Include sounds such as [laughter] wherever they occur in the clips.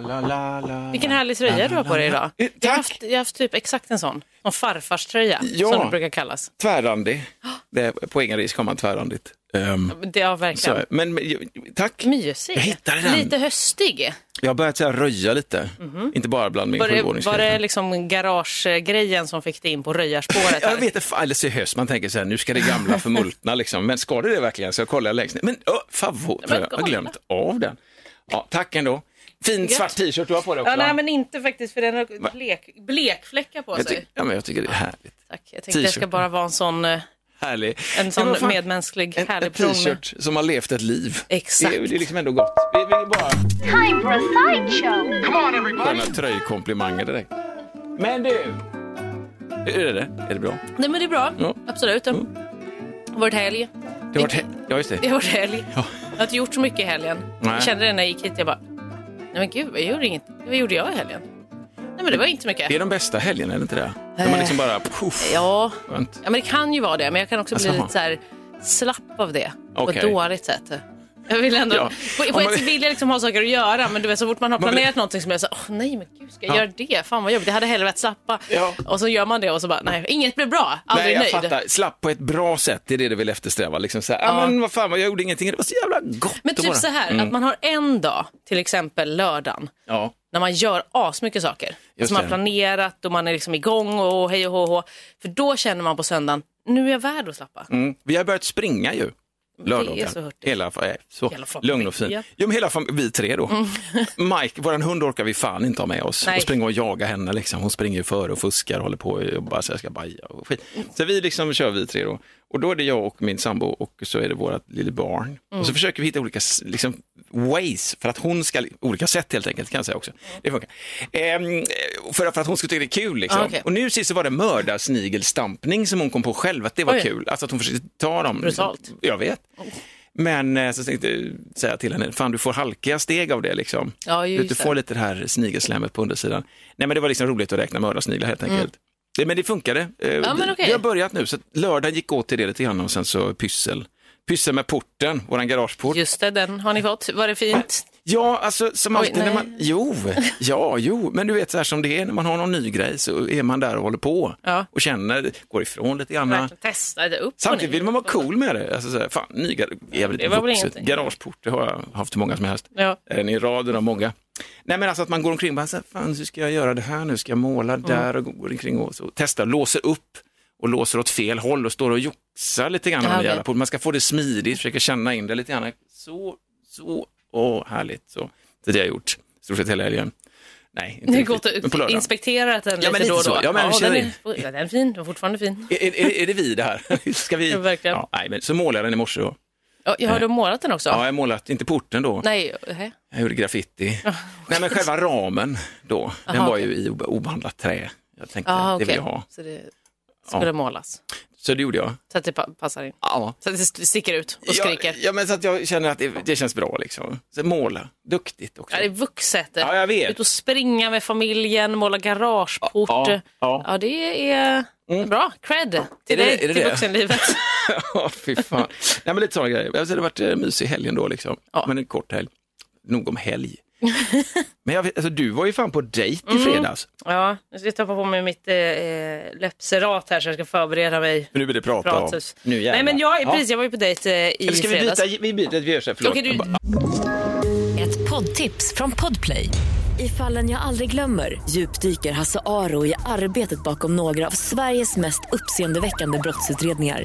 La, la, la, Vilken härlig tröja du har på dig idag. Eh, Jag har tack. haft, jag har haft typ exakt en sån. Som farfarströja, Ja. som det brukar kallas. Tvärrandig. [gasps] Det är, på egen risk har man tvärrandigt. Um, Det har verkligen. så, men, tack. Mysig. Jag hittade den. Lite höstig. Jag har börjat här, röja lite. Inte bara bland min Var det, var sjuåringsgrej. det liksom garagegrejen som fick dig in på röjarspåret? Jag vet inte, eller så höst, man tänker så här, nu ska det gamla förmultna liksom. Men ska det det verkligen? Så jag kollar längst ner. Men oh, favvo, Men jag har glömt av den. Ja, tack ändå. Fin svart t-shirt du har på dig också. Ja, nej, men inte faktiskt, för den har blek, blekfläckar på jag, sig. ja, men jag tycker det är härligt. Tack. Jag tänkte det ska bara vara en sån, eh, Härlig. en sån fan, medmänsklig, En, härlig en t-shirt som har levt ett liv. Exakt. Det, är- det är liksom ändå gott. Vi, vi bara Time for a sideshow. sköna tröjkomplimanger direkt. Men du, hur är det? Är det bra? Nej, men det är bra. Ja. Absolut. Det har varit helg. Det har varit, he- ja, just det. Det har varit helg. Ja. Jag har inte gjort så mycket i helgen. Nej. Jag kände det när jag gick hit. Jag bara, nej men gud, jag gjorde inget. Vad gjorde jag i helgen? Nej men det var inte så mycket. Det är de bästa helgerna, är det inte det? När man liksom bara, puff, Ja. skönt. ja, men det kan ju vara det. Men jag kan också bli Alltså, lite så här slapp av det. På Okej. ett dåligt sätt. Jag vill ändå, Ja. på, på ett man- sätt vill jag liksom ha saker att göra men du vet så fort man har Man vill- planerat någonting som jag säger, åh nej men gud ska jag Ja. göra det? Fan vad jobbigt, jag hade hellre velat slappa. Ja. Och så gör man det och så bara, nej inget blir bra, aldrig Nej, jag nöjd. fattar. Slapp på ett bra sätt, det är det du vill eftersträva. Liksom så här, Ja. men vad fan, jag gjorde ingenting, det var så jävla gott Men typ bara- så här, Mm. att man har en dag, till exempel lördagen, Ja. när man gör asmycket saker. Just Som man har planerat och man är liksom igång och hej och hå, hå. För då känner man på söndagen, nu är jag värd att slappa. Mm. Vi har börjat springa ju. Så hurtigt. hela, eh, så, Hela familjen. lugn och fin. Ja. Jo, men hela vi tre då. [laughs] Mike, vår hund orkar vi fan inte ha med oss. Nej. Och springa och jaga henne liksom. Hon springer ju före och fuskar och håller på och bara så jag ska baja och skit. Så vi liksom kör vi tre då. Och då är det jag och min sambo och så är det vårt lilla barn. Och Mm. så försöker vi hitta olika liksom, ways för att hon ska, olika sätt helt enkelt kan jag säga också. Det funkar. Ehm, för, för att hon ska tycka det är kul liksom. Ah, okej. Och nu sist så var det mördarsnigelstampning som hon kom på själv, att det var Oj. kul. Alltså att hon försökte ta dem. Brutalt. Liksom. Jag vet. Men eh, så tänkte jag säga till henne, fan du får halkiga steg av det liksom. Ja, Du, du får lite det här snigelslemmet på undersidan. Nej men det var liksom roligt att räkna mördarsniglar helt enkelt. Det, men det funkade. Eh. Ja, men okej. Vi har börjat nu, så att lördag gick åt till det lite grann och sen så pyssel. Pyssel med porten, våran garageport. Just det, den har ni fått. Var det fint? Ja, alltså som Oj, alltid när nej. man, jo, ja, jo, men du vet så här som det är när man har någon ny grej så är man där och håller på Ja. och känner, går ifrån lite grann. Verkligen testa det upp och Samtidigt vill man vara cool med det. Alltså, så här, fan, ny gar- jävligt Det var vuxet. Garageport, det har jag haft hur många som helst. Ja. En i raden av många. Nej men alltså att man går omkring och bara, så här, fan hur ska jag göra det här nu? Ska jag måla Mm. där och går omkring och så, testar, låser upp och låser åt fel håll och står och joxar lite grann. Ja, med jävla port. Man ska få det smidigt, försöka känna in det lite grann. Så, så, åh härligt. Så, det har jag gjort, stort sett hela helgen. Nej, inte Ni har riktigt, men på inspekterat den Ja, lite men då och då? Ja, men vi den, är, ja, den är fin, den är fortfarande fin. Är, är, är det vi det här? [laughs] Ska vi? Ja, verkligen. Ja, nej, men så målade jag den i morse då. Ja, har du målat den också? Ja, jag har målat, inte porten då. Nej, hä? Jag gjorde graffiti. Nej, men själva ramen då, den Aha, var okej. ju i ob- obehandlat trä. Jag tänkte, Ah, det vill jag ha. Så det skulle Ja. målas. Så det gjorde jag. Så att det pa- passar in. Ja. Så att det sticker ut och skriker. Ja, ja, men så att jag känner att det, det känns bra liksom. Så måla, duktigt också. Ja, det är vuxet. Ja, jag vet. Ut och springa med familjen, måla garageport. Ja, ja. Ja, det är bra. Cred till Är det- dig, är det till det? vuxenlivet. [laughs] Ja, fy fan. Nej, men lite sådana grejer. Alltså, det har varit en mysig helgen då liksom. Ja. Men en kort helg. Nog om helg. [laughs] men jag vet, alltså, du var ju fan på dejt Mm. i fredags. Ja, jag ska ta på mig mitt eh, läppserat här så jag ska förbereda mig. Nu vill du prata om. Nu jävlar. Nej men jag, Ja. precis, jag var ju på dejt eh, i Eller ska vi fredags. byta? Vi byter, vi gör så här, förlåt. Okej, du- Jag bara- Ett poddtips från Podplay. I fallen jag aldrig glömmer djupdyker Hasse Aro i arbetet bakom några av Sveriges mest uppseendeväckande brottsutredningar.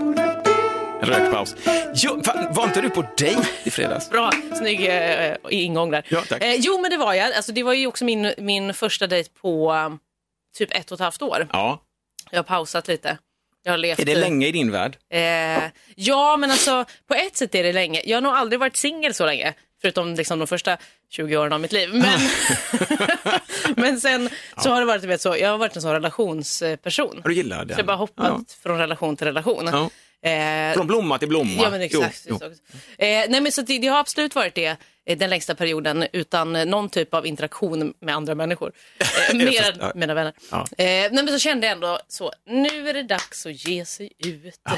rökpaus. Jo, fan, var inte du på dejt i fredags? Bra, snygg eh, ingång där. Ja, tack. Eh, jo, men det var jag. Alltså, det var ju också min, min första dejt på um, typ ett och ett halvt år. Ja. Jag har pausat lite. Jag har levt... Är det länge i din värld? Eh, ja, men alltså på ett sätt är det länge. Jag har nog aldrig varit singel så länge. Förutom liksom de första 20 åren av mitt liv. Men, [laughs] men sen så har det varit, du vet, så, jag har varit en sån relationsperson. Har du gillat det? Så jag har bara hoppat Ja. från relation till relation. Ja. Eh, Från blomma till blomma. Ja, men exakt. Jo, jo. Eh, nej, men så det, det har absolut varit det eh, den längsta perioden utan någon typ av interaktion med andra människor. [laughs] Eh, mer än mina vänner. Ja. Eh, nej, men så kände jag ändå så, nu är det dags att ge sig ut eh,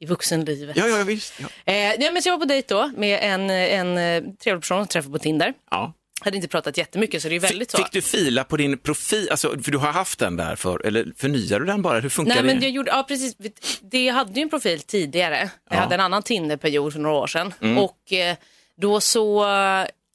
i vuxenlivet. Ja, ja, visst. Ja. Nej, men jag var på dejt då med en, en trevlig person som jag träffade på Tinder. Ja. Hade inte pratat jättemycket så det är väldigt så. Fick du fila på din profil, alltså, för du har haft den där för, eller förnyar du den bara? Hur funkar Nej, det? men jag gjorde, ja, precis. Det, hade ju en profil tidigare. Jag hade en annan Tinder-period för några år sedan. Mm. Och eh, då så...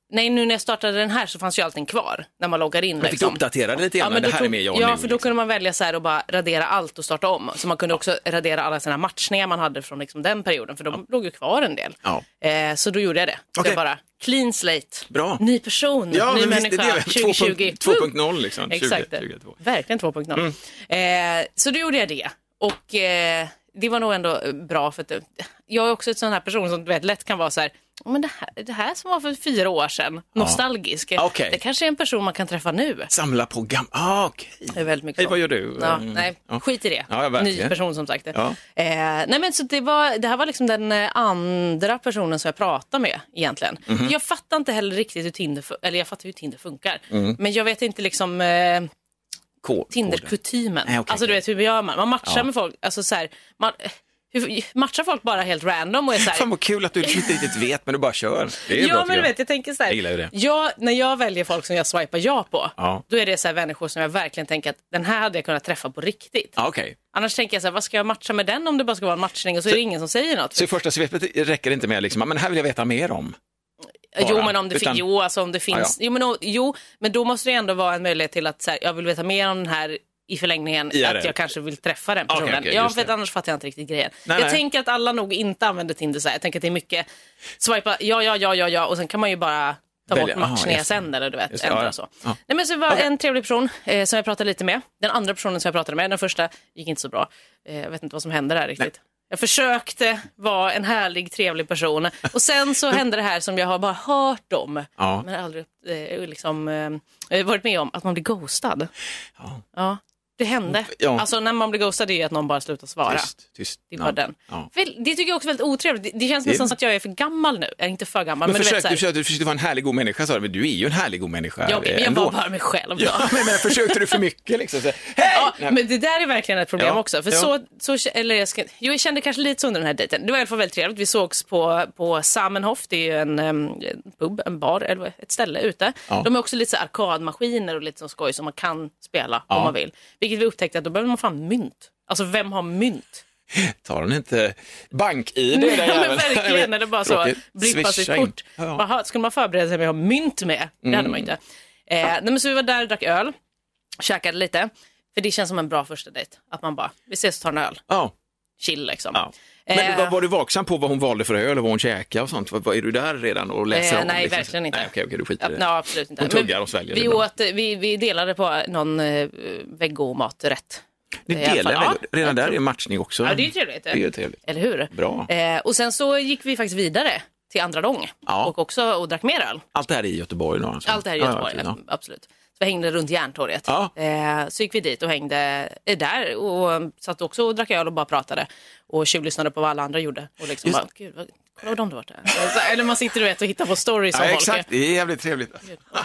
Nej, nu när jag startade den här så fanns ju allting kvar när man loggar in. Jag fick liksom. uppdatera det lite grann, men det här tog- är med jag Ja, nu. för då liksom. kunde man välja så här och bara radera allt och starta om. Så man kunde också radera alla sina matchningar man hade från liksom den perioden, för de låg ju kvar en del. Ja. Eh, så då gjorde jag det. Så Okej. jag bara, clean slate, Bra. ny person, Ja, ny människa, det det. 2020. 2.0 liksom. 20, Exakt, 2022. verkligen 2.0. Eh, så då gjorde jag det. Och eh, det var nog ändå bra för att jag är också ett sån här person som du vet, lätt kan vara så här, "Ja, men det här, det här som var för fyra år sedan, nostalgisk, Okej. det kanske är en person man kan träffa nu. Samla på gamla, ah, okej. Det är väldigt mycket Hej, så. vad gör du? Ja, Mm. nej, Ja. skit i det. Ja, ja. Ny person som sagt. Ja. Eh, nej, men så det, var, det här var liksom den eh, andra personen som jag pratade med egentligen. Mhm. Jag fattar inte heller riktigt hur Tinder, eller jag fattar hur Tinder funkar. Mm. Men jag vet inte liksom eh, Tinder-kutymen. Okej, alltså du vet hur gör man? Man matchar med folk, alltså så här, man, hur, matchar folk bara helt random och är så här, Fan vad kul att du inte riktigt vet, men du bara kör. Det är bra, Ja, tycker men du jag. vet, jag tänker så här. Jag gillar ju det. Jag, när jag väljer folk som jag swipar ja på, Ja. då är det så här människor som jag verkligen tänker att den här hade jag kunnat träffa på riktigt. Ja, Okej, Annars tänker jag så här, vad ska jag matcha med den om det bara ska vara en matchning och så är det ingen som säger något. så i första svepet räcker det inte med liksom, men här vill jag veta mer om. jo, bara, men om det, utan- fin- jo, alltså om det finns, Ja, ja. Jo, men, jo, men då måste det ändå vara en möjlighet till att så här, jag vill veta mer om den här i förlängningen, IRL. att jag kanske vill träffa den personen. okej, ja, just för det. annars fattar jag inte riktigt grejen. Nej, jag nej. tänker att alla nog inte använder Tinder så här. Jag tänker att det är mycket swipa ja, ja, ja, ja, ja och sen kan man ju bara ta Välja. bort det. sen eller du vet, Just ändra ja, ja. så. Ja. Nej, men så det var en trevlig person eh, som jag pratade lite med. Den andra personen som jag pratade med, den första gick inte så bra. Eh, jag vet inte vad som hände där riktigt. Jag försökte vara en härlig, trevlig person och sen så [laughs] hände det här som jag har bara hört om, Ja. men aldrig eh, liksom, eh, varit med om, att man blir ghostad. Ja. Det hände. Ja. Alltså när man blir ghostad är ju att någon bara slutar svara. Tyst, tyst. Det är bara den. Ja. Det tycker jag också är väldigt otrevligt. Det, det känns nästan som att jag är för gammal nu. Jag är inte för gammal, Men, men, försök, du vet du, försökte, du försökte vara en härlig god människa, sa du, men du är ju en härlig god människa jag, eh, jag var bara mig själv. Ja, då. men, men försökte du för mycket liksom? Så, Hej! Ja, men det där är verkligen ett problem Ja, också. För ja. så, så, eller jag, ska, jo, jag kände kanske lite så under den här dejten. Det var i alla fall väldigt trevligt. Vi sågs på, på Samenhof, det är ju en, en pub, en bar, eller ett ställe ute. Ja. De har också lite så arkadmaskiner och lite så skoj som man kan spela Ja. om man vill. Vilket vi upptäckte att då behöver man fan mynt. Alltså vem har mynt? Tar den inte bank-id? Den men verkligen, eller bara så Tråkigt. blippa sitt kort. Ja. Mm. Skulle man förbereda sig med att ha mynt med? Det hade man inte. Eh, nej, men så vi var där och drack öl, käkade lite. För det känns som en bra första dejt. Att man bara, vi ses och tar en öl, Ja. chill liksom. Ja. Men Eh, var, var du vaksam på vad hon valde för öl och vad hon käkade och sånt? Var, är du där redan och läser Eh, om? nej, liksom? verkligen inte. Nej, okej, okej, du skiter Ja, i det. nej, absolut inte. Hon tuggar och sväljer, Vi, åt, vi, vi delade på någon eh, vegomaträtt. Ni alla delar? Ja, Redan där är matchning också. Ja, det är ju trevligt. Det är ju trevligt. Eller hur? Bra. Eh, och sen så gick vi faktiskt vidare till andra lång Ja. och också och drack mer öl. Allt det här är i Göteborg då? Alltså. Allt det här i Ja, Göteborg, ja. absolut. Så vi hängde runt Järntorget. Ja. Eh, så gick vi dit och hängde eh, där och satt också och drack öl och bara pratade och tjuvlyssnade på vad alla andra gjorde. Och liksom Just- bara, gud, vad, kolla vad de har varit där. Så, eller man sitter du vet, och hittar på stories om Ja, folk. exakt, det är jävligt trevligt.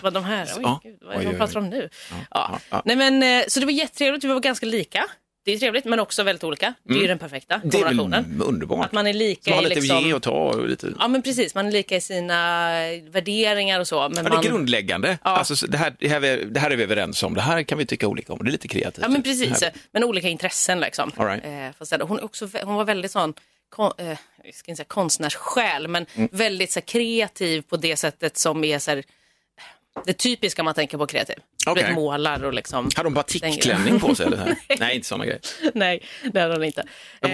Vad de här, oj, Ja. gud, vad är Oj, det oj, de pratar om nu? Ja. ja, ja. Nej, men, eh, så det var jättetrevligt, vi var ganska lika. Det är trevligt men också väldigt olika. Det är ju den perfekta Mm. Det är kombinationen. väl underbart. Att man är lika Man har i lite liksom... att ge och ta och lite... Ja men precis, man är lika i sina värderingar och så. Men Ja, det man... är grundläggande. Ja. Alltså, så det, här, det, här, är- det här är vi överens om. Det här kan vi tycka olika om. Det är lite kreativt. Ja men precis, Det här- men olika intressen liksom. All right. eh, fast ändå, hon, är också, vä- hon var väldigt sån, kon, eh, jag ska inte säga konstnärssjäl, men Mm. väldigt så här, kreativ på det sättet som är så här, det typiska man tänker på kreativ. Okej. vet, målar och liksom. Har de batikklänning på sig? Eller? [laughs] Nej, inte sådana grejer. Nej, det hade hon inte. Eh,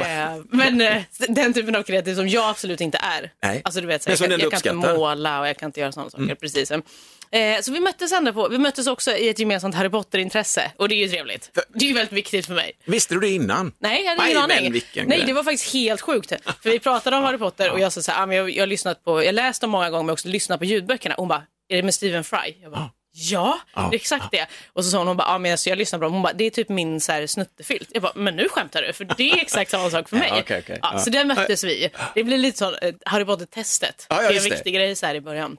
men eh, den typen av kreativ som jag absolut inte är. Nej. Alltså du vet, så, jag, den jag kan inte måla och jag kan inte göra sådana saker. Precis. Eh, så vi möttes, ändå på, vi möttes också i ett gemensamt Harry Potter-intresse och det är ju trevligt. Det är ju väldigt viktigt för mig. Visste du det innan? Nej, jag hade ingen aning. Nej, grej. det var faktiskt helt sjukt. För vi pratade om Harry Potter och jag sa så här, ah, men jag, jag har lyssnat på, jag läst dem många gånger men också lyssnat på ljudböckerna. Och hon bara, är det med Stephen Fry? Jag bara, Ja, Ja, det är exakt det. Och så sa hon, hon bara, ja, men alltså, jag lyssnar bra. Hon bara, det är typ min så här, snuttefilt. Jag bara, men nu skämtar du, för det är exakt samma sak för mig. Ja, okej, okej. Ja, Ja. Så där möttes vi. Det blir lite så, eh, Harry Potter-testet. Ja, ja, det är en just det. viktig grej så här i början.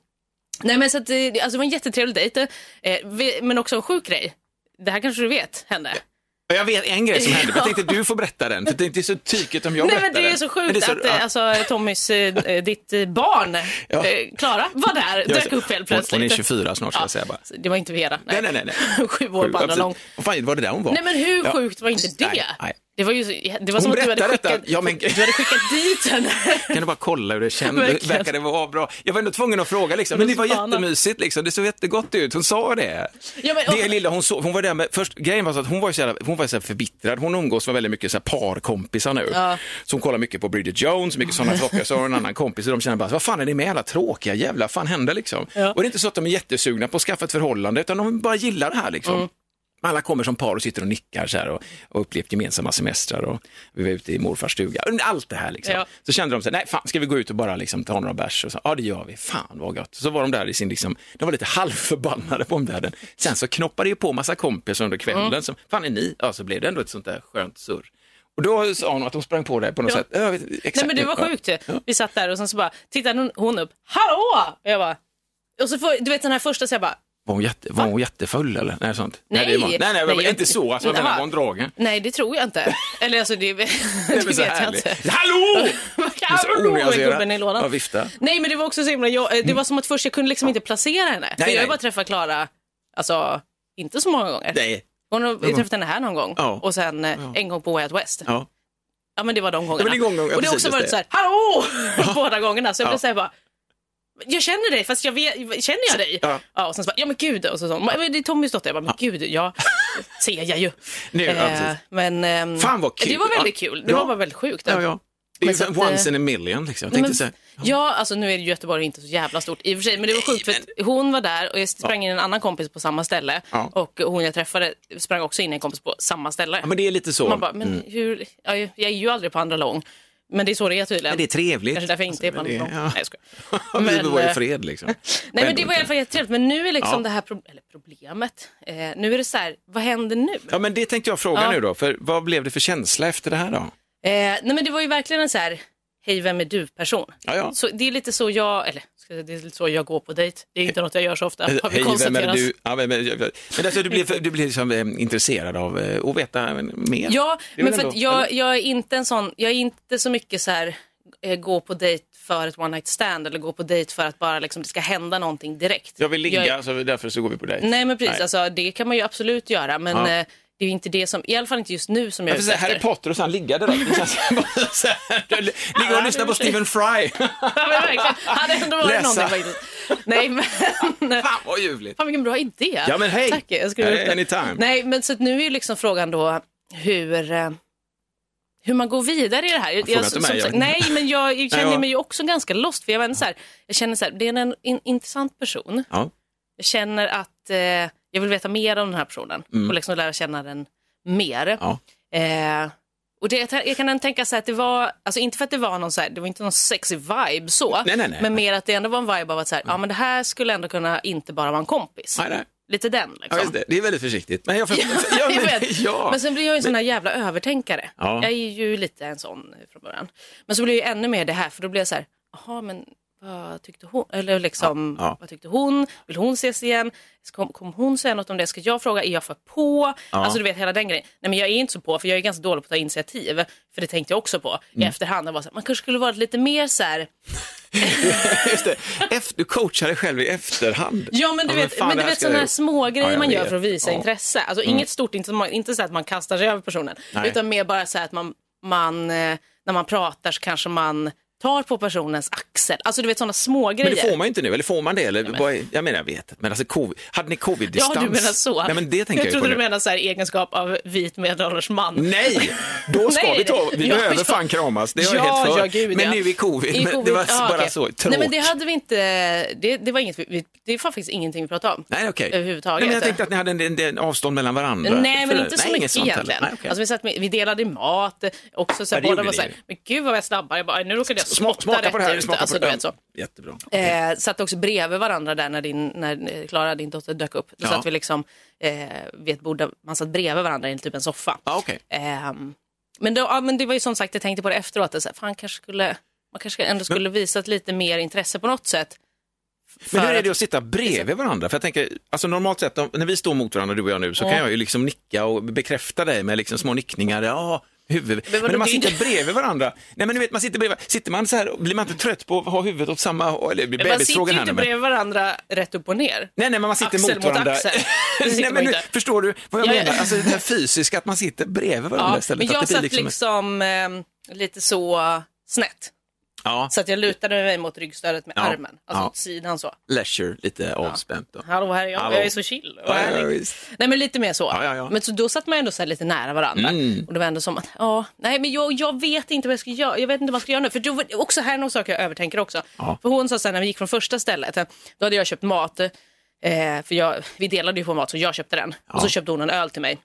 Nej men så att, eh, alltså, det var en jättetrevlig dejt, eh, men också en sjuk grej. Det här kanske du vet hände. Jag vet en grej som hände, men jag tänkte du får berätta den, för det är inte så tykigt om jag Nej berättar men det är så sjukt så- att eh, ja. alltså, Tommys, eh, ditt eh, barn, Ja. eh, Klara, var där, Jag dök upp helt plötsligt. hon är 24 snart ska jag säga bara. Det var inte Vera. Nej, nej, nej. nej. [laughs] Sju år på andra absolut. lång. Vad fan var det där hon var? Nej men hur Ja. sjukt var inte det? Nej, nej. Det var ju det var Hon som att du hade, skickat, Ja, men- du hade skickat dit henne. [laughs] Kan du bara kolla hur det kändes? Verkar det vara bra? Jag var ändå tvungen att fråga liksom, men det var jättemysigt liksom. Det såg jättegott ut. Hon sa det. Ja, men- Det lilla hon såg, hon var där med, först, grejen var så att hon var så jävla, hon var så förbittrad. Hon umgås med väldigt mycket så parkompisar nu. Ja. Så hon kollar mycket på Bridget Jones, mycket sådana saker. Så har hon en annan kompis och de känner bara, vad fan är det med alla tråkiga jävla, vad fan händer liksom? Ja. Och det är inte så att de är jättesugna på att skaffa ett förhållande, utan de bara gillar det här liksom. Mm. Alla kommer som par och sitter och nickar så här och, och upplevt gemensamma semestrar och vi var ute i morfars stuga. Allt det här liksom. Ja. Så kände de så här, nej fan ska vi gå ut och bara liksom ta några bärs? Och så, ja det gör vi, fan vad gött. Så var de där i sin liksom, de var lite halvförbannade på omvärlden. Sen så knoppade ju på massa kompisar under kvällen. Mm. Som, fan är ni? Ja så blev det ändå ett sånt där skönt surr. Och då sa hon att hon sprang på det på något Ja. sätt. Ja, vet, exakt. Nej men det var sjukt ju. Vi satt där och sen så bara tittade hon, hon upp, hallå! Och jag bara, och så får, du vet den här första så jag bara, Var hon, jätte, var hon jättefull eller? Nej, sånt. Nej. det var, nej, nej, nej, Nej, jag- inte så. Alltså, jag menar, var hon dragen? nej det tror jag inte. Eller alltså det, [laughs] det Det vet jag inte. Hallå! [laughs] Hallå, gubben i lådan. Ja, vifta. Nej men det var också så himla, jag, det var som att först jag kunde liksom inte placera henne. för Nej, jag har nej. bara träffat Klara, alltså inte så många gånger. Nej. Hon har träffat henne här någon gång Ja. och sen eh, en gång på Way Out West. Ja. Ja. men det var de Ja, gångerna. det är gång- ja, och det har också varit just så det. här, hallå! [laughs] båda gångerna. Så jag Ja. blev så här bara, jag känner dig fast jag vet, känner jag dig? Ja. och sen så bara, ja men gud. Och så, så men det är Tommys dotter. Jag bara, men gud, ja, ser jag ju. Nu, ja, Eh, men ehm, Fan, vad kul. det var väldigt Ja. kul. Det Ja. var bara väldigt sjukt. Ja, ja. Det är ju once eh, in a million liksom. Jag tänkte men, så här, ja, alltså nu är Göteborg inte så jävla stort i och för sig, men det var sjukt för att hon var där och jag sprang in en annan kompis på samma ställe Ja. och hon jag träffade sprang också in en kompis på samma ställe. ja, men det är lite så. Man bara, men hur, ja, jag är ju aldrig på andra lång. Men det är så det är tydligen. Men det är trevligt. Kanske därför jag inte är på Alltså, andra men lång. det- Nej, jag. [laughs] Ja. Men, var i eh, fred liksom. [laughs] Nej men det var i alla fall jättetrevligt. Men nu är liksom Ja. det här pro- problemet, eh, nu är det så här, vad händer nu? Ja, men det tänkte jag fråga Ja. nu då, för vad blev det för känsla efter det här då? Eh, nej men det var ju verkligen en så här, hej vem är du-person. Ja, ja. Så det är lite så jag, eller det är lite så jag går på dejt. Det är inte något jag gör så ofta, har vi Hej, vem är du? Ja, men, men, men alltså, du blir, du blir liksom, eh, intresserad av eh, att veta mer? Ja, men för ändå- jag, jag är inte en sån, jag är inte så mycket så här, eh, gå på dejt för ett one night stand eller gå på dejt för att bara liksom, det ska hända någonting direkt. Jag vill ligga, Jag- så därför så går vi på dig. Nej men precis, Nej. Alltså, det kan man ju absolut göra men Ja. Det är ju inte det som, i alla fall inte just nu som jag är Jag ute säga Harry efter. Potter och sen ligga direkt. [laughs] Ligga och lyssna på Stephen Fry. Ja, men verkligen, hade ändå varit Läsa. någonting faktiskt. Nej men, Fan vad ljuvligt. fan vilken bra idé. Ja, men hej. Tack, jag Eh, det. anytime. Nej men så nu är ju liksom frågan då hur, eh, hur man går vidare i det här. Jag, inte som mig, jag- nej men jag [laughs] känner mig ju också ganska lost för jag, inte, så här, jag känner så här, det är en, in, intressant person. Ja. Jag känner att eh, jag vill veta mer om den här personen och liksom lära känna den mer. Mm. Ja. Eh, och det, jag kan tänka så här att det var, alltså inte för att det var någon så här, det var inte någon sexy vibe så, Nej, nej, nej. men mer att det ändå var en vibe av att så här, ja men det här skulle ändå kunna inte bara vara en kompis. Lite den Ja, liksom. just det. det är väldigt försiktigt. Men jag, [laughs] för, Ja, ja, jag men, vet. ja. Men sen blir jag ju en sån här jävla övertänkare. Ja. Jag är ju lite en sån från början. Men så blir jag ju ännu mer det här, för då blir jag så här, jaha men vad tyckte hon? Eller liksom, Ja, ja. vad tyckte hon? Vill hon ses igen? Kom, kom hon säga något om det? Ska jag fråga? Är jag för på? Alltså du vet hela den grejen. Nej men jag är inte så på, för jag är ganska dålig på att ta initiativ. För det tänkte jag också på i Mm. efterhand. Jag var så här, man kanske skulle varit lite mer så här, [laughs] just det. Efter, du coachar dig själv i efterhand. Ja men du Ja, men vet, fan, men det du vet sådana här små grejer Ja, man gör för att visa Ja. Mm. intresse. Alltså inget stort, inte, inte så att man kastar sig över personen. Nej. Utan mer bara så här att man, man eh, när man pratar så kanske man tar på personens axel. Alltså du vet sådana små grejer. Men det får man ju inte nu, eller får man det? Eller, vad är- jag menar, jag vet Men alltså, covid, hade ni covid-distans? Ja, du menar så. Nej, men det tänker jag jag, trodde du menade så här egenskap av vit medelålders man. Nej, då ska Nej, vi ta, vi ja, behöver ja. fan kramas, det är jag Ja, helt för. ja, gud, men ja. nu i covid, I men covid- det var ja, bara okej. så tråkigt. Nej men det hade vi inte, det, det var inget, vi- det var faktiskt ingenting vi pratade om. Nej, okej. Överhuvudtaget. Nej, men jag tänkte att ni hade en, en, en avstånd mellan varandra. Nej, men inte så nej, mycket egentligen. Nej. Alltså, vi, satt med, vi delade mat, också så Ja, här, båda var så här, men gud vad jag snabbar. Jag bara, nu råkade jag Sma- smaka på det här. ut, Smaka alltså, på det. vet så. Jättebra. Eh, satt också bredvid varandra där när, din, när eh, Klara, din dotter, dök upp. Då Ja. satt vi liksom eh, vid ett bord där man satt bredvid varandra i typ en soffa. Ja, okej. Ehm, men, då, ja, men det var ju som sagt, jag tänkte på det efteråt, att så här, fan, kanske skulle, man kanske ändå skulle visat lite mer intresse på något sätt. Men hur är det att- sitta bredvid varandra? För jag tänker, alltså normalt sett, när vi står mot varandra, du och jag nu, så kan Ja. jag ju liksom nicka och bekräfta dig med liksom små nickningar. Ja, huvud. Men, när man sitter bredvid varandra, nej men du vet, man sitter bredvid, sitter man så här, blir man inte trött på att ha huvudet åt samma håll? Eller Men man sitter ju inte. Men... bredvid varandra rätt upp och ner. Nej, nej, men man sitter Axel mot mot varandra. axel. [laughs] Nej, men nu, förstår du vad jag Ja, ja. menar? Alltså det här fysiska, att man sitter bredvid varandra Ja, istället. men att jag det satt liksom, eh, lite så snett. Ja, Så att jag lutade mig mot ryggstödet med Ja. armen, alltså Ja. åt sidan så. leisure, lite avspänt. Då. Hallå, här är jag, Hallå. jag är så chill. och härlig. Nej men lite mer så. Men så då satt man ändå så lite nära varandra. Mm. Och det var ändå som att, ja, nej men jag, jag vet inte vad jag ska göra. Jag vet inte vad jag ska göra nu. För då, också här är någon sak jag övertänker också. För hon sa sen när vi gick från första stället, då hade jag köpt mat. Eh, för jag, vi delade ju på mat så jag köpte den. Och så köpte hon en öl till mig.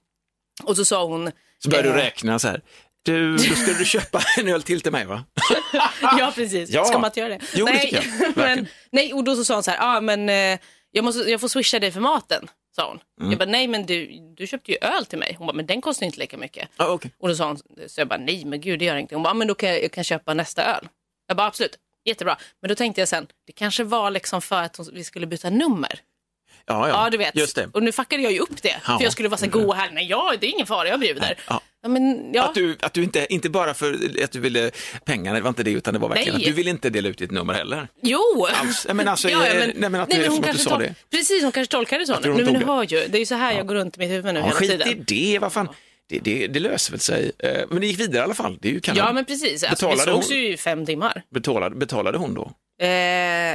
Och så sa hon... Så börjar du eh, räkna så här. Du, då skulle du köpa en öl till till mig va? [laughs] ja, precis. Ja. Ska man inte göra det? Jo, det nej, tycker jag. [laughs] men, nej, och då så sa hon så här, ah, men eh, jag, måste, jag får swisha dig för maten, sa hon. Mm. Jag bara, nej men du, du köpte ju öl till mig. Hon bara, men den kostar inte lika mycket. Ja, okej. Och då sa hon, så jag bara, nej men gud det gör ingenting. Hon bara, "Ah, men då kan jag, jag kan köpa nästa öl. Jag bara, absolut, jättebra. Men då tänkte jag sen, det kanske var liksom för att vi skulle byta nummer. Ja, ja, Ja, du vet. Just det. Och nu fuckade jag ju upp det. Ja. För jag skulle vara så här, gå här, nej ja, det är ingen fara, jag bjuder. Ja. Ja, men, ja. Att du, att du inte, inte bara för att du ville pengarna, det var inte det, utan det var verkligen Nej. att du ville inte dela ut ditt nummer heller. Jo! Alls. Men alltså, [laughs] Ja, eh, men, nej, men att nej, men hon kanske du tol- det. Precis, hon kanske tolkar det så. Nu, men det. hör ju, det är ju så här jag går runt i mitt huvud nu Ja, hela skit i tiden. det, vad fan. Det, det, det löser väl sig. Eh, Men det gick vidare i alla fall. Det är ju kanon. Ja, men precis. Alltså, vi sågs hon- ju i fem timmar. betalade, betalade hon då? Eh,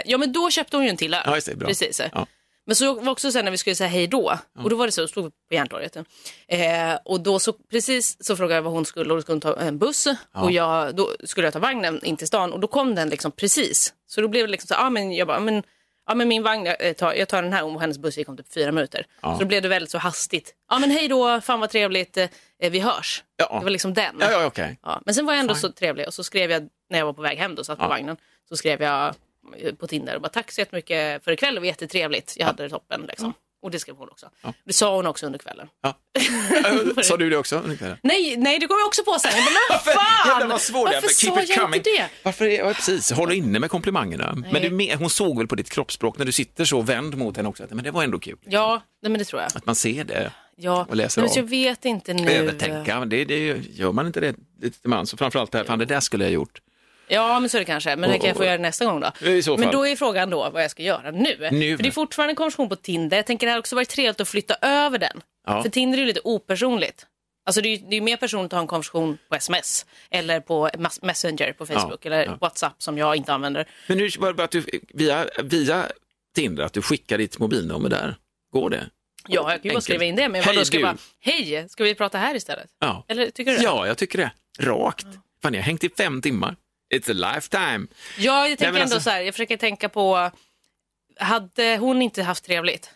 ja, men då köpte hon ju en till öl. Ja, just det, bra. Precis. Ja. Men så var också sen när vi skulle säga hej då, och då var det så, stod vi på Järntorget. Eh, och då så precis så frågade jag vad hon skulle och då skulle hon ta en buss och jag, då skulle jag ta vagnen in till stan och då kom den liksom precis. Så då blev det liksom så, ja ah, men jag bara, "Ah, men, ja men min vagn, jag tar, jag tar den här och hennes buss gick om typ fyra minuter. Så då blev det väldigt så hastigt. Ja men hej då, fan vad trevligt, eh, vi hörs. Ja. Det var liksom den. Ja, ja, okej. Ja, men sen var jag ändå så trevlig och så skrev jag när jag var på väg hem då, satt på Ja. vagnen, så skrev jag eh, på Tinder och bara tack så jättemycket för ikväll, det var jättetrevligt, jag hade det toppen liksom. Och det skrev hon också. Det sa hon också under kvällen. Ja. [laughs] Sa du det också? Nej, nej, det kom jag också på sen. Jag bara, men vad Jävlar fan! vad svårt. Varför sa jag coming. inte det? Varför, ja, precis, håll inne med komplimangerna. Men du, hon såg väl på ditt kroppsspråk när du sitter så vänd mot henne också, att men det var ändå kul. Ja, nej, men det tror jag. Att man ser det Ja, och läser men av. jag vet inte nu. Övertänka, det, det gör man inte det lite mans. Och framförallt det här, fan det där skulle jag gjort. Ja, men så är det kanske. Men det kan jag få göra nästa gång då. I så Men fall. då är frågan då vad jag ska göra nu. Nu. För det är fortfarande en konversation på Tinder. Jag tänker det hade också varit trevligt att flytta över den. Ja. För Tinder är ju lite opersonligt. Alltså det är det är mer personligt att ha en konversation på sms eller på Messenger på Facebook Ja, eller ja. WhatsApp som jag inte använder. Men nu bara bara att du, via, via Tinder, att du skickar ditt mobilnummer där. Går det? Ja, jag kan ju bara skriva in det. Men Hej, vadå, ska du. bara, hej, ska vi prata här istället? Ja. Eller tycker du det? ja, jag tycker det. Rakt. Fan, jag har hängt i fem timmar. It's a lifetime. Ja, jag tänker men ändå alltså- så här, jag försöker tänka på, hade hon inte haft trevligt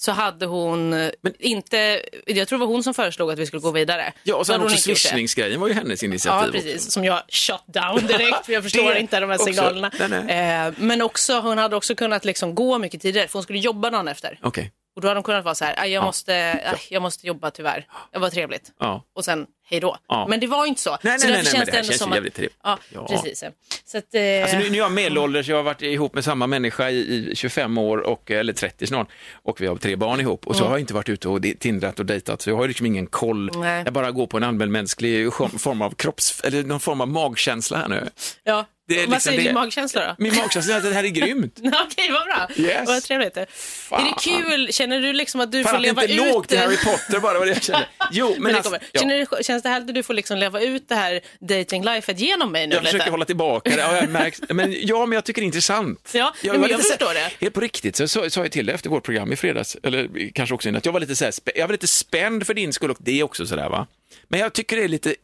så hade hon eh, inte, jag tror det var hon som föreslog att vi skulle gå vidare. Ja, och sen också swishningsgrejen var ju hennes initiativ. Ja, precis. Som jag shut down [laughs] direkt, för jag förstår inte de här också. signalerna. Nej, nej. Eh, men också, hon hade också kunnat liksom gå mycket tidigare, för hon skulle jobba dagen efter. Okej, Och då hade hon kunnat vara så här, "Aj, jag, måste, aj, jag måste jobba tyvärr. Det var trevligt. ja. Och sen, hej då. Ja. Men det var ju inte så. Nej, så nej, nej, nej, men det det här känns som ju jävligt att... trevligt. Ja, Ja. precis. Så att, eh, Alltså nu, nu är jag medelålders, jag har varit ihop med samma människa i, i 25 år, och, eller 30 snart, och vi har tre barn ihop. Och så har jag inte varit ute och tindrat och dejtat, så jag har liksom ingen koll. Nej. Jag bara går på en allmänmänsklig sk- form av kropps, eller någon form av magkänsla här nu. ja. Är Vad liksom säger det. din magkänsla då? Min magkänsla är att det här är grymt. [laughs] Okej, vad bra. Yes. Vad trevligt. Är det kul? Känner du liksom att du Fan får att det leva inte ut... låg till Harry Potter bara, var det jag kände. [laughs] Jo, men, Men det alltså, ja. Känner du, känns det härligt att du får liksom leva ut det här dating-lifet genom mig nu Jag lite? försöker hålla tillbaka det. Ja, jag märks, [laughs] men, ja, men jag tycker det är intressant. Ja, jag, men jag så- förstår det. Helt på riktigt så sa jag till dig efter vårt program i fredags, eller kanske också innan, att jag var lite, så här, jag var lite spänd för din skull och det också sådär va. Men jag tycker det är lite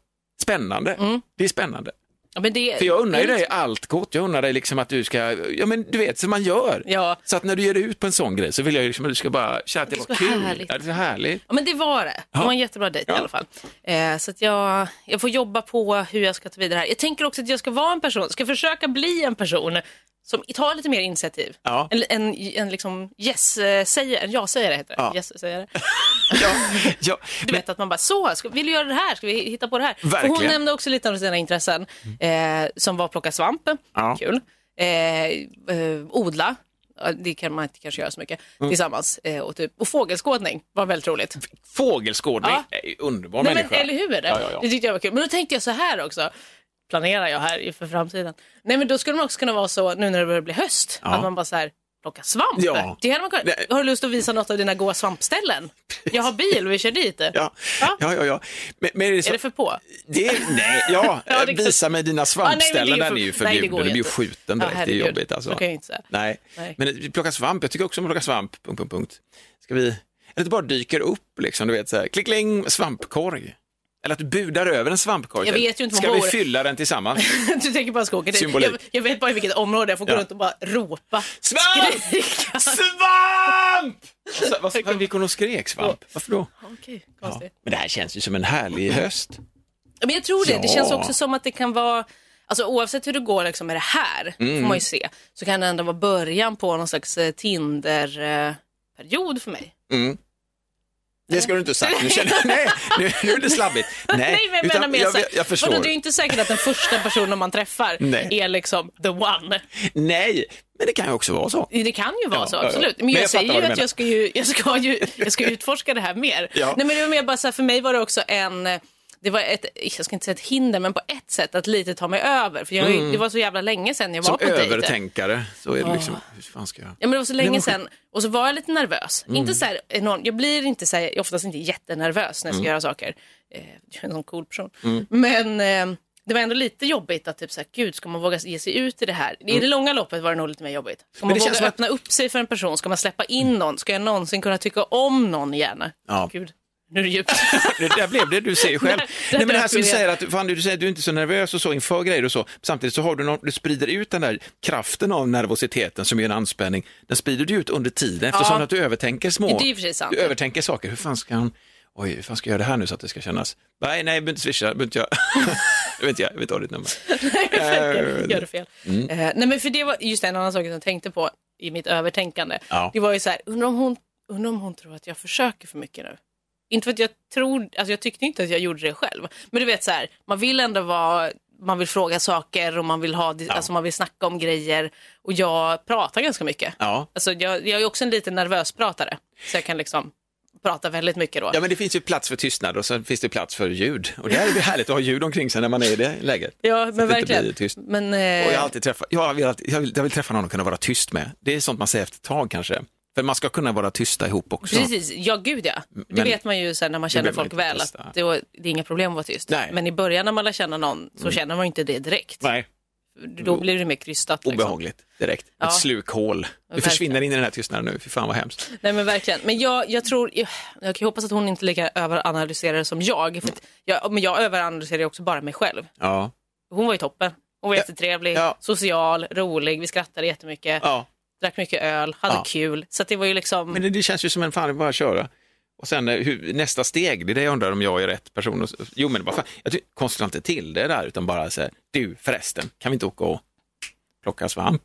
spännande. Mm. Det är spännande. Det, För jag unnar ju dig allt gott. Jag unnar dig liksom att du ska, ja men du vet som man gör. Ja. Så att när du ger dig ut på en sån grej så vill jag liksom att du ska bara känna att det, Det var kul. härligt. Ja, det så härligt. Ja, men det var det. Det var en jättebra dejt Ja. i alla fall. Eh, så att jag, jag får jobba på hur jag ska ta vidare här. Jag tänker också att jag ska vara en person, ska försöka bli en person som tar lite mer initiativ. Ja. En, en, en liksom yes-sägare, en ja-sägare heter det. Ja. Yes-sägare. [laughs] Ja, ja. [laughs] Du vet att man bara så, ska, vill du göra det här? Ska vi hitta på det här? För Verkligen. hon nämnde också lite av sina intressen eh, som var plocka svamp, Ja. kul. Eh, eh, odla, det kan man inte kanske göra så mycket Mm. tillsammans. Eh, och, typ, och fågelskådning var väldigt roligt. Fågelskådning Ja. är underbar Nej, men, människa. eller hur? Ja, ja, ja. Det tyckte jag var kul. Men då tänkte jag så här också. Planerar jag här för framtiden. Nej men då skulle man också kunna vara så nu när det börjar bli höst. Ja. Att man bara så här plocka svamp. Ja. Det hade man kunnat. Nej. Har du lust att visa något av dina goa svampställen? Jag har bil vi kör dit. Ja, ja, ja. ja. Men, men är det, så, Är det för på? det är, nej, ja, [laughs] Ja, det- visa mig dina svampställen, nej, men den är ju nej, förbjuden. du blir ju skjuten direkt, det är jobbigt alltså. Jag inte säga. Nej. Nej. men plocka svamp, jag tycker också om att plocka svamp, punkt, punkt, punkt. Ska vi, eller det bara dyker upp liksom, du vet så här, klickling, svampkorg. Eller att du budar över en svampkorg. Jag vet ju inte Ska vi fylla den tillsammans? [laughs] du tänker bara ska åka dit. Symbolik. Jag, jag vet bara i vilket område jag får gå Ja. runt och bara ropa. Svamp! Skrika. Svamp! Så, [laughs] vad, vad, vi kom och skrek svamp. Varför då? Okej, Ja. Men det här känns ju som en härlig höst. Men jag tror det. Det Ja. känns också som att det kan vara, alltså oavsett hur det går liksom med det här, Mm. får man ju se, så kan det ändå vara början på någon slags eh, Tinder-period för mig. Mm. Det ska du inte ha sagt. Nu känner jag, [laughs] nej, nu, nu är det slabbigt. Nej, Nej, men jag utan menar jag, så jag, här, jag förstår. vadå, det är ju inte säkert att den första personen man träffar Nej. är liksom the one. Nej, men det kan ju också vara så. Det kan ju vara Ja, så, absolut. Men Men jag, jag säger ju att menar. jag ska ju, jag ska ju, jag ska utforska det här mer. Ja. Nej, men det var mer bara så här, för mig var det också en, det var ett, jag ska inte säga ett hinder, men på ett sätt att lite ta mig över. För jag, det var så jävla länge sedan jag var Mm. Som på dejter. övertänkare så är det liksom, hur fan ska jag? Ja men det var så länge sedan och så var jag lite nervös. Mm. Inte så här enorm, jag blir inte så här, jag är oftast inte jättenervös när jag ska Mm. göra saker. Eh, jag är en sån cool person. Men eh, det var ändå lite jobbigt att typ så här, gud ska man våga ge sig ut i det här? I det långa loppet var det nog lite mer jobbigt. Ska Mm. Man våga som att- öppna upp sig för en person? Ska man släppa in någon? Ska jag någonsin kunna tycka om någon igen? Ja. Gud, nu är det djupt. [laughs] Det där blev det, du ser ju själv. Där- Nej, men det här som du det. säger, att fan, du säger att du inte är så nervös och så inför grejer och så. Samtidigt så har du, någon, du sprider ut den där kraften av nervositeten som är en anspänning. Den sprider du ut under tiden eftersom Ja. att du övertänker små. Det är sig sant. Du övertänker saker. Hur fan ska han, oj, hur fan ska jag göra det här nu så att det ska kännas? Nej, nej, jag behöver inte swisha, jag [laughs] behöver inte jag. jag vet inte, [laughs] jag vet inte ditt nummer. Eh, Gör det fel. Mm. Eh, nej men för det var just en annan sak som jag tänkte på i mitt övertänkande. Ja. Det var ju så här, undrar om, hon, undrar om hon tror att jag försöker för mycket nu. Inte för att jag tror, alltså jag tyckte inte att jag gjorde det själv. Men du vet så här, man vill ändå vara, man vill fråga saker och man vill ha, alltså man vill snacka om grejer. Och jag pratar ganska mycket. Ja. Alltså jag, jag är också en liten nervös pratare. Så jag kan liksom prata väldigt mycket då. Ja, men det finns ju plats för tystnad och så finns det plats för ljud. Och det är ju härligt att ha ljud omkring sig när man är i det läget. Ja, men det verkligen. Men, Och jag, eh, alltid träffat, jag, vill alltid, jag, vill, jag vill träffa någon att kunna vara tyst med. Det är sånt man säger efter ett tag kanske. För man ska kunna vara tysta ihop också. Precis, ja gud ja. Det Men- vet man ju sen när man känner folk man väl att det, var- det är inga problem att vara tyst. Nej. Mm. Men i början när man lär känna någon så känner man ju inte det direkt. Nej, Då blir det mer krystat. Liksom. obehagligt direkt. Ja. Ett slukhål. Du försvinner in i den här tystnaden nu, fy fan vad hemskt. Nej men verkligen. Men jag, jag tror, jag, jag hoppas att hon inte lika överanalyserar som jag. För att jag. Men jag överanalyserar ju också bara mig själv. Ja, Hon var ju toppen. Hon var jättetrevlig, Ja. social, rolig, vi skrattade jättemycket, ja. Drack mycket öl, hade Ja. kul. Så det var ju liksom... men det, det känns ju som en fan, bara köra. Och sen eh, hur, nästa steg, det är det jag undrar om jag är rätt person. Och, jo men bara fan, jag tycker, konstigt inte till det där utan bara säga, du förresten, kan vi inte åka och plocka svamp?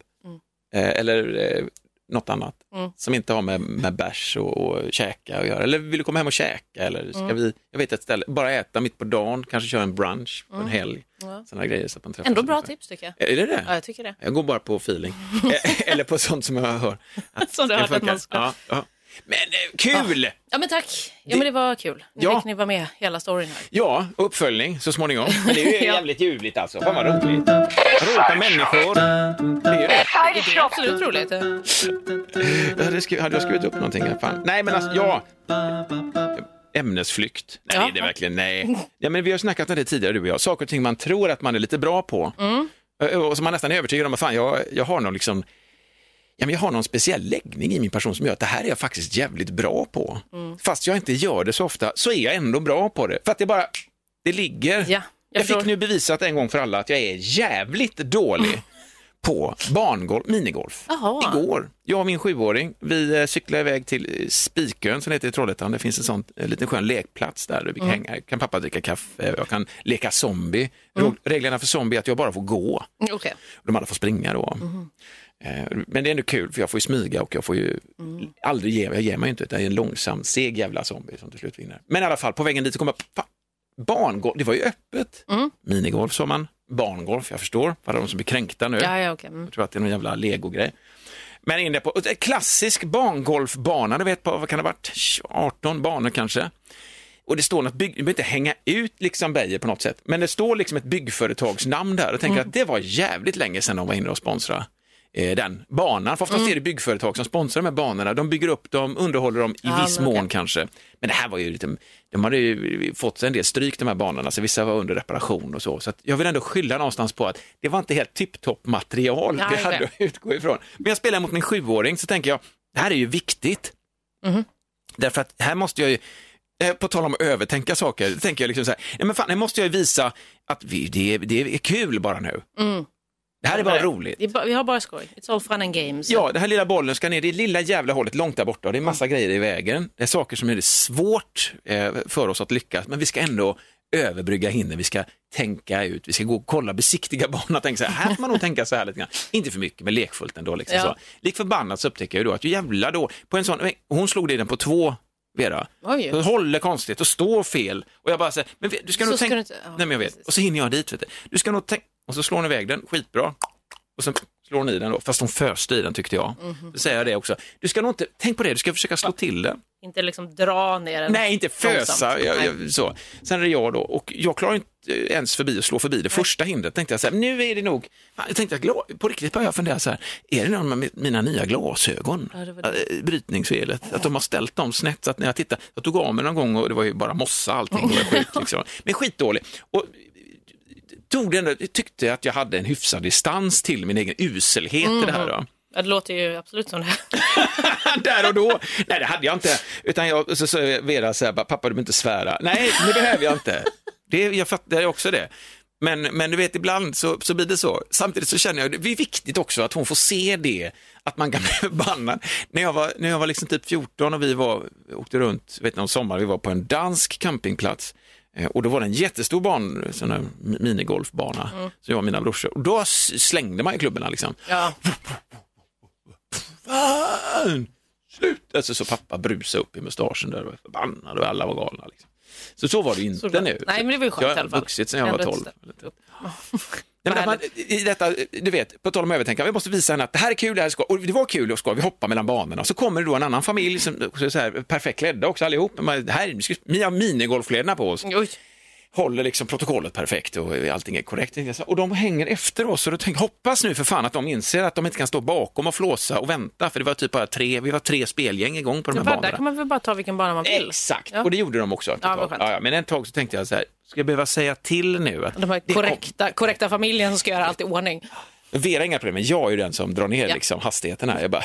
Eh, eller eh, något annat Mm. som inte har med, med bärs och, och käka att göra. Eller vill du komma hem och käka? Eller ska Mm. vi, jag vet ett ställe, bara äta mitt på dagen, kanske köra en brunch på en helg. Ja. Sådana grejer så att man. Ändå bra tips tycker jag. Är det det? Ja, jag tycker det. Jag går bara på feeling. [laughs] Eh, Eller på sånt som jag hör. Att Som du har hört att man ska. Ja, ja. Men eh, kul! Ja. Ja men tack. Ja men det var kul. Nu Ja. fick ni vara med hela storyn här. uppföljning så småningom. [laughs] Men det är ju Ja. jävligt ljuvligt alltså. Fan vad roligt. Med människor. Det är ju det. Det är absolut roligt. Jag hade, skri- hade jag skrivit upp någonting? här? Fan. Nej men alltså, ja. Ämnesflykt. Nej, Ja. det är verkligen nej. Ja, men vi har snackat om det tidigare du och jag. Saker och ting man tror att man är lite bra på. Mm. Eh, Och som man nästan är övertygad om att fan, jag, jag har någon liksom Ja, men jag har någon speciell läggning i min person som gör att det här är jag faktiskt jävligt bra på. Mm. Fast jag inte gör det så ofta så är jag ändå bra på det. För att det bara, det ligger. Ja. Jag förstår. fick nu bevisat en gång för alla att jag är jävligt dålig [laughs] på barngolf, minigolf. Jaha. Igår, jag och min sjuåring, vi eh, cyklade iväg till eh, Spikön som heter i Trollhättan. Det finns en sån eh, liten skön lekplats där vi kan Mm. hänga. Kan pappa dricka kaffe, jag kan leka zombie. Reg- Reglerna för zombie är att jag bara får gå. Mm, Okej. De andra får springa då. Mhm. Eh, Men det är ändå kul för jag får ju smyga och jag får ju Mm. aldrig ge mig. Jag ger mig inte, utan jag är en långsam, seg jävla zombie som till slut vinner. Men i alla fall, på vägen dit så kom jag, barngolf, det var ju öppet. Mm. Minigolf sa man, barngolf, jag förstår, för alla de som blir kränkta nu. Ja, ja, okej. Mm. Jag tror att det är någon jävla legogrej. Men inne på klassisk barngolfbana, du vet på, vad kan det ha varit, 18 banor kanske. Och det står något bygg, du behöver inte hänga ut liksom Beijer på något sätt, men det står liksom ett byggföretagsnamn där och tänker Mm. att det var jävligt länge sedan de var inne och sponsrade eh, den banan. För oftast Mm. är det byggföretag som sponsrar de här banorna. De bygger upp dem, underhåller dem i Ja, viss mån okej. kanske. Men det här var ju lite, de hade ju fått en del stryk de här banorna, så vissa var under reparation och så. Så jag vill ändå skylla någonstans på att det var inte helt tipptopp material vi hade att utgå ifrån. Men jag spelar mot min sjuåring så tänker jag, det här är ju viktigt. Mhm. Därför att här måste jag ju, eh, på tal om att övertänka saker, tänker jag liksom så här, nej men fan, här måste jag ju visa att vi, det, det är kul bara nu. Det här är bara roligt. Det är bara- Vi har bara skoj. It's all fun and games. Ja, den här lilla bollen ska ner, det är lilla jävla hållet långt där borta och det är massa grejer i vägen. Det är saker som är det svårt eh, för oss att lyckas, men vi ska ändå överbrygga hinder, vi ska tänka ut, vi ska gå och kolla, besiktiga [laughs] banan och tänka så här, här får man nog tänka så här lite grann. Inte för mycket, men lekfullt ändå. Liksom Ja. så. Lik förbannat så upptäcker jag då att jävla då, på en sån, hon slog det i den på två Vera. Oj. Så håller konstigt och står fel. Och jag bara säger, men du ska Så nog tänka... inte- Nej men jag vet. precis. Och så hinner jag dit. Vet du. du ska nog tänka... Och så slår hon iväg den, skitbra. Och sen slår hon i den då, fast hon föste i den tyckte jag. Mhm. Då säger jag det också. Du ska nog inte, tänk på det, du ska försöka slå till den. Inte liksom dra ner den. Nej, inte fösa. Jag, Nej. jag, så. Sen är det jag då, och jag klarar inte ens förbi att slå förbi det första hindret. Tänkte jag så här, nu är det nog, jag tänkte, gla- på riktigt började jag fundera så här, är det någon med mina nya glasögon? Ja, det det. Äh, Brytningsfelet, att de har ställt dem snett, så att när jag tittar, jag tog av mig någon gång och det var ju bara mossa allting, det var sjukt [laughs] liksom. Men skitdålig. Och, tog det ändå, tyckte att jag hade en hyfsad distans till min egen uselhet i det här. Då. Ja, det låter ju absolut som det. [laughs] Där och då. Nej, det hade jag inte. Utan jag, så sa Vera så här, bara, pappa du behöver inte svära. Nej, det behöver jag inte. Det, jag fattar också det. Men, men du vet, ibland så, så blir det så. Samtidigt så känner jag, det är viktigt också att hon får se det, att man kan [laughs] bli förbannad. När jag var, när jag var liksom typ 14 och vi var, åkte runt, vet om sommar, vi var på en dansk campingplats. Eh, Och då var det en jättestor ban, sån här mi- minigolfbana, så jag och mina brorsor. Och då slängde man ju klubborna liksom. Ja. Fan! Slut! Alltså så pappa brusade upp i mustaschen där och var förbannad och alla var galna. Liksom. Så så var det inte Såklart. nu. Nej, men det var ju skönt jag har vuxit sedan jag var Ändå 12. Nej, men man, i detta, du vet, på tal om övertänka, vi måste visa henne att det här är kul, det här är skoj. Och det var kul och skoj, vi hoppar mellan banorna. Så kommer det då en annan familj som så här, perfekt klädda också allihop. Det här, vi har minigolfkläderna på oss Oj. håller liksom protokollet perfekt och allting är korrekt. Och de hänger efter oss och då tänker hoppas nu för fan att de inser att de inte kan stå bakom och flåsa och vänta för det var typ bara tre, vi var tre spelgäng igång på de här Där banorna. kan man väl bara ta vilken bana man vill. Exakt, Ja. och det gjorde de också. Ja, ja, men ett tag så tänkte jag så här, ska jag behöva säga till nu att De här det kom- korrekta, korrekta familjen som ska göra allt i ordning. Vera inga problem, men jag är ju den som drar ner Ja. liksom, hastigheten här. Jag bara,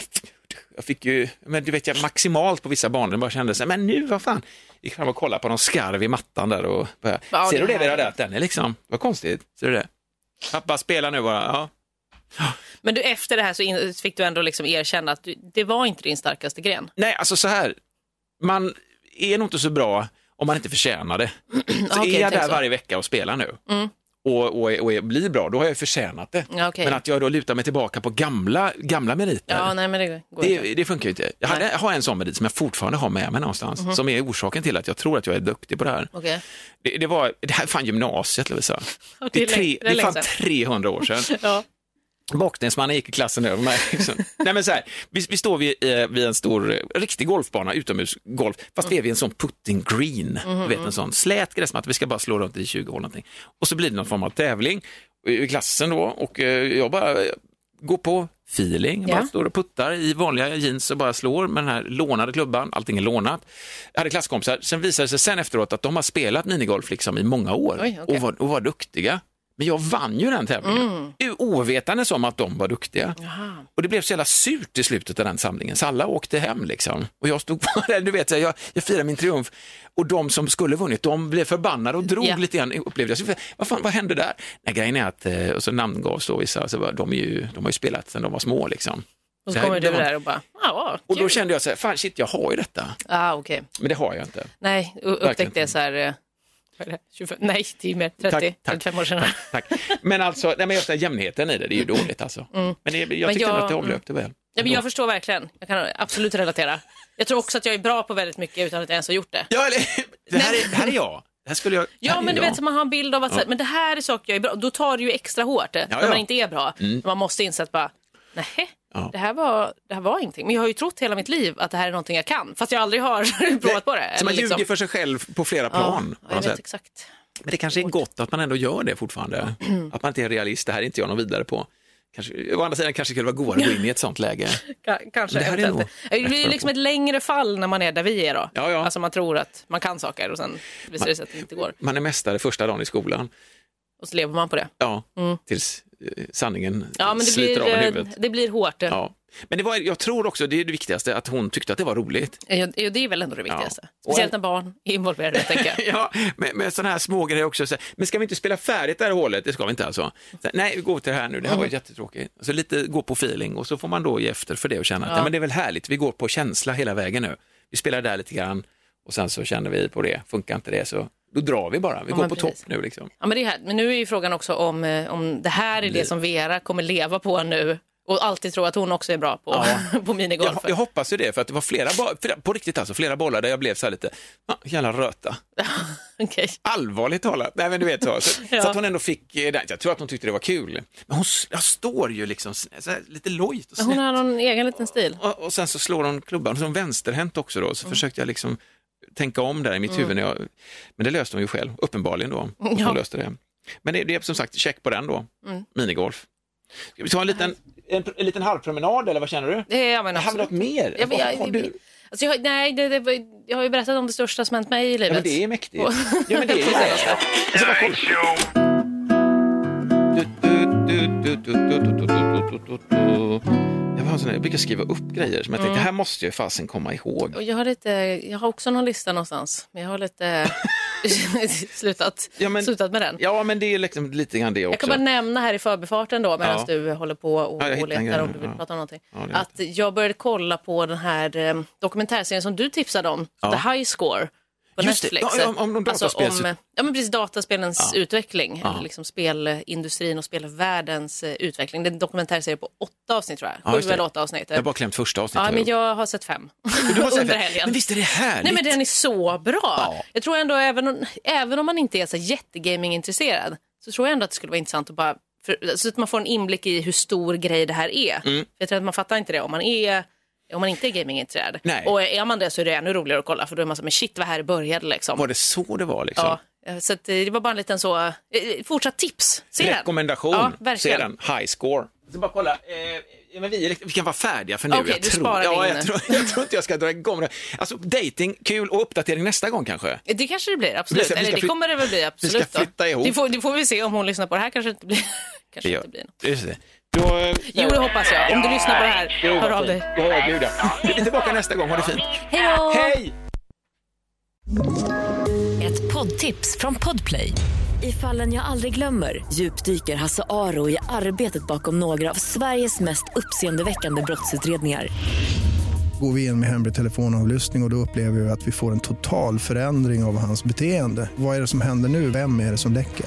jag fick ju, men du vet jag maximalt på vissa banor, jag bara kände så här, men nu vad fan, gick fram och kollade på någon skarv i mattan där och började, Ja, ser det du det Vera, är- där, den är liksom, vad konstigt, ser du det? Pappa spelar nu bara, ja. Men du, efter det här så in, fick du ändå liksom erkänna att du, det var inte din starkaste gren. Nej, alltså så här, man är nog inte så bra om man inte förtjänar det. [clears throat] Så Okej, är jag där så. varje vecka och spelar nu och, och, och blir bra, då har jag förtjänat det. Okej. Men att jag då lutar mig tillbaka på gamla, gamla meriter, Ja, nej men det går det, det funkar ju inte. Jag, hade, jag har en sån merit som jag fortfarande har med mig någonstans, Mhm. som är orsaken till att jag tror att jag är duktig på det här. Okej. Det, det var, det här är fan gymnasiet Lovisa. Det är, tre, det är fan sedan. 300 år sedan. [laughs] Ja. Bakdelsmannen gick i klassen över mig. [laughs] Nej, men så här, vi, vi står vid, eh, vid en stor, eh, riktig golfbana, utomhusgolf, fast vi är vid en sån putting green, du vet en sån slät gräsmatta, vi ska bara slå runt i 20 hål någonting. Och så blir det någon form av tävling i klassen då och eh, jag bara eh, går på feeling, jag bara Ja. står och puttar i vanliga jeans och bara slår med den här lånade klubban, allting är lånat. Jag hade klasskompisar, sen visade det sig sen efteråt att de har spelat minigolf liksom i många år Oj, okej. och, var, och var duktiga. Men jag vann ju den tävlingen, mm. ovetande som att de var duktiga. Jaha. Och det blev så jävla surt i slutet av den samlingen, så alla åkte hem liksom. Och jag stod [laughs] kvar där, du vet, jag, jag firade min triumf. Och de som skulle vunnit, de blev förbannade och drog Ja. lite grann, upplevde jag. Så, vad fan, vad hände där? Nej, grejen är att, eh, och så namngavs då vissa, så bara, de, ju, de har ju spelat sedan de var små liksom. Och så kommer du var- där och bara, ja, Och då kände jag så här, fan shit, jag har ju detta. Ah, okej. Men det har jag inte. Nej, upptäckte det så här, eh, det, 25, nej, tio mer, 30, Tack, tack. 35 år sedan. Tack. Men alltså, nej, men just den jämnheten i det, det är ju dåligt alltså. Men det, jag Men tyckte jag- ändå att det avlöpte väl. Ja, men jag förstår verkligen, jag kan absolut relatera. Jag tror också att jag är bra på väldigt mycket utan att jag ens har gjort det. Ja, eller, [laughs] det, här är, det här är jag. Det här skulle jag... det Ja, är men du jag. vet, så man har en bild av att här, men det här är saker jag är bra Då tar det ju extra hårt när ja. Mm. man inte är bra. Man måste inse att bara, nej, Ja. det, här var, det här var ingenting. Men jag har ju trott hela mitt liv att det här är någonting jag kan, fast jag aldrig har [laughs] provat på det. Så man liksom. ljuger för sig själv på flera plan. Ja, jag vet exakt. Men det kanske är gott att man ändå gör det fortfarande. [clears throat] Att man inte är realist, det här är inte jag någon vidare på. Kanske, å andra sidan kanske skulle vara godare att gå in i ett sånt läge. [laughs] Ka- Kanske. Det här är nog- det blir liksom ett längre fall när man är där vi är då. Ja, ja. Alltså man tror att man kan saker och sen visar det sig att det inte går. Man är mästare första dagen i skolan, Och så lever man på det. ja, tills eh, sanningen. Ja, men det sliter av en blir, eh, huvudet. det blir hårt. Ja. Men det var, jag tror också, det är det viktigaste, att hon tyckte att det var roligt. Ja, det är väl ändå det viktigaste. Ja. Speciellt när barn är involverade, tänker jag. [laughs] Ja, med, med sådana här smågrejer också. Så, men ska vi inte spela färdigt det här hålet? Det ska vi inte alltså. Så, nej, går till det här nu, det här var Mm. jättetråkigt. Så lite gå på feeling och så får man då ge efter för det och känna att ja. men det är väl härligt, vi går på känsla hela vägen nu. Vi spelar där lite grann och sen så känner vi på det, funkar inte det så då drar vi bara, vi Ja, går på precis. topp nu liksom. Ja, men, det är här. men nu är ju frågan också om, eh, om det här är det som Vera kommer leva på nu och alltid tro att hon också är bra på, [laughs] på minigolf. Jag, jag hoppas ju det, för att det var flera, på riktigt alltså, flera bollar där jag blev så här lite, ah, jävla röta. [laughs] Okej. Allvarligt talat, nej men du vet så. Så, [laughs] Ja. så att hon ändå fick, eh, jag tror att hon tyckte det var kul. Men hon står ju liksom så här, lite lojt och snett. Hon har någon egen liten stil. Och, och sen så slår hon klubban, som vänsterhänt också då, så Mm. försökte jag liksom tänka om där i mitt huvud. När jag, men det löste hon ju själv, uppenbarligen då. Hon [laughs] Ja. löste det. Men det, det är som sagt check på den då, Mm. minigolf. Ska vi ta en liten, en, en liten halvpromenad eller vad känner du? Det är, ja, men Har vi något absolut. mer? Ja, men jag, har du? alltså jag, nej, det, det, jag har ju berättat om det största som hänt mig i Ja, livet. men det är mäktigt. Ja, men det är ju [laughs] det. Alltså. Du, jag, var jag brukar skriva upp grejer som jag tänkte, det här måste jag fasen komma ihåg. Och jag, har lite, jag har också någon lista någonstans, men jag har lite [laughs] slutat, [laughs] ja, men, slutat med den. Ja, men det är liksom lite grann det också. Jag kan bara nämna här i förbifarten då, medan ja. du håller på och, ja, och letar om du vill prata om någonting. att jag började kolla på den här eh, dokumentärserien som du tipsade om, The High Score. På Just det. Netflix. Ja, ja, om de alltså dataspels- om, ja, men precis, dataspelens Ja. utveckling, Ja. eller liksom spelindustrin och spelvärldens eh, utveckling. Det är en dokumentärserie på åtta avsnitt tror jag, Ja, sju det. eller åtta avsnitt. Jag har bara klämt första avsnittet. Ja, men jag har sett fem Du har sett [laughs] under det? helgen. Men visst är det härligt? Nej men den är så bra. Ja. Jag tror ändå även om, även om man inte är så jättegaming-intresserad så tror jag ändå att det skulle vara intressant att bara för, så att man får en inblick i hur stor grej det här är. Mm. Jag tror att man fattar inte det om man är om man inte är gamingintresserad. Nej. Och är man det så är det ännu roligare att kolla för då är man så men shit vad här det började liksom. Var det så det var liksom? Ja, så att, eh, det var bara en liten så, eh, fortsatt tips. Se den. Rekommendation, Ja, se den, high score. Ska bara kolla, eh, men vi, vi kan vara färdiga för nu. Okej, jag, du tror, ja, jag, tror, [laughs] jag tror inte jag ska dra igång det. Alltså dating, kul och uppdatering nästa gång kanske. Det kanske det blir, absolut. Vi ska- vi Eller ska det fly- kommer det väl bli, absolut. ska då. flytta ihop. Det får, det får vi se om hon lyssnar på det här kanske inte blir, [laughs] kanske Det inte blir något. Då, eh, Jo, det hoppas jag. Om du lyssnar på det här, Jo, hör av dig. Jag bjuda. Vi är tillbaka nästa gång, ha det fint. Hej då! Hej! Ett poddtips från Podplay. I fallen jag aldrig glömmer djupdyker Hasse Aro i arbetet bakom några av Sveriges mest uppseendeväckande brottsutredningar. Går vi in med hemlig telefonavlyssning och, och då upplever vi att vi får en total förändring av hans beteende. Vad är det som händer nu? Vem är det som läcker?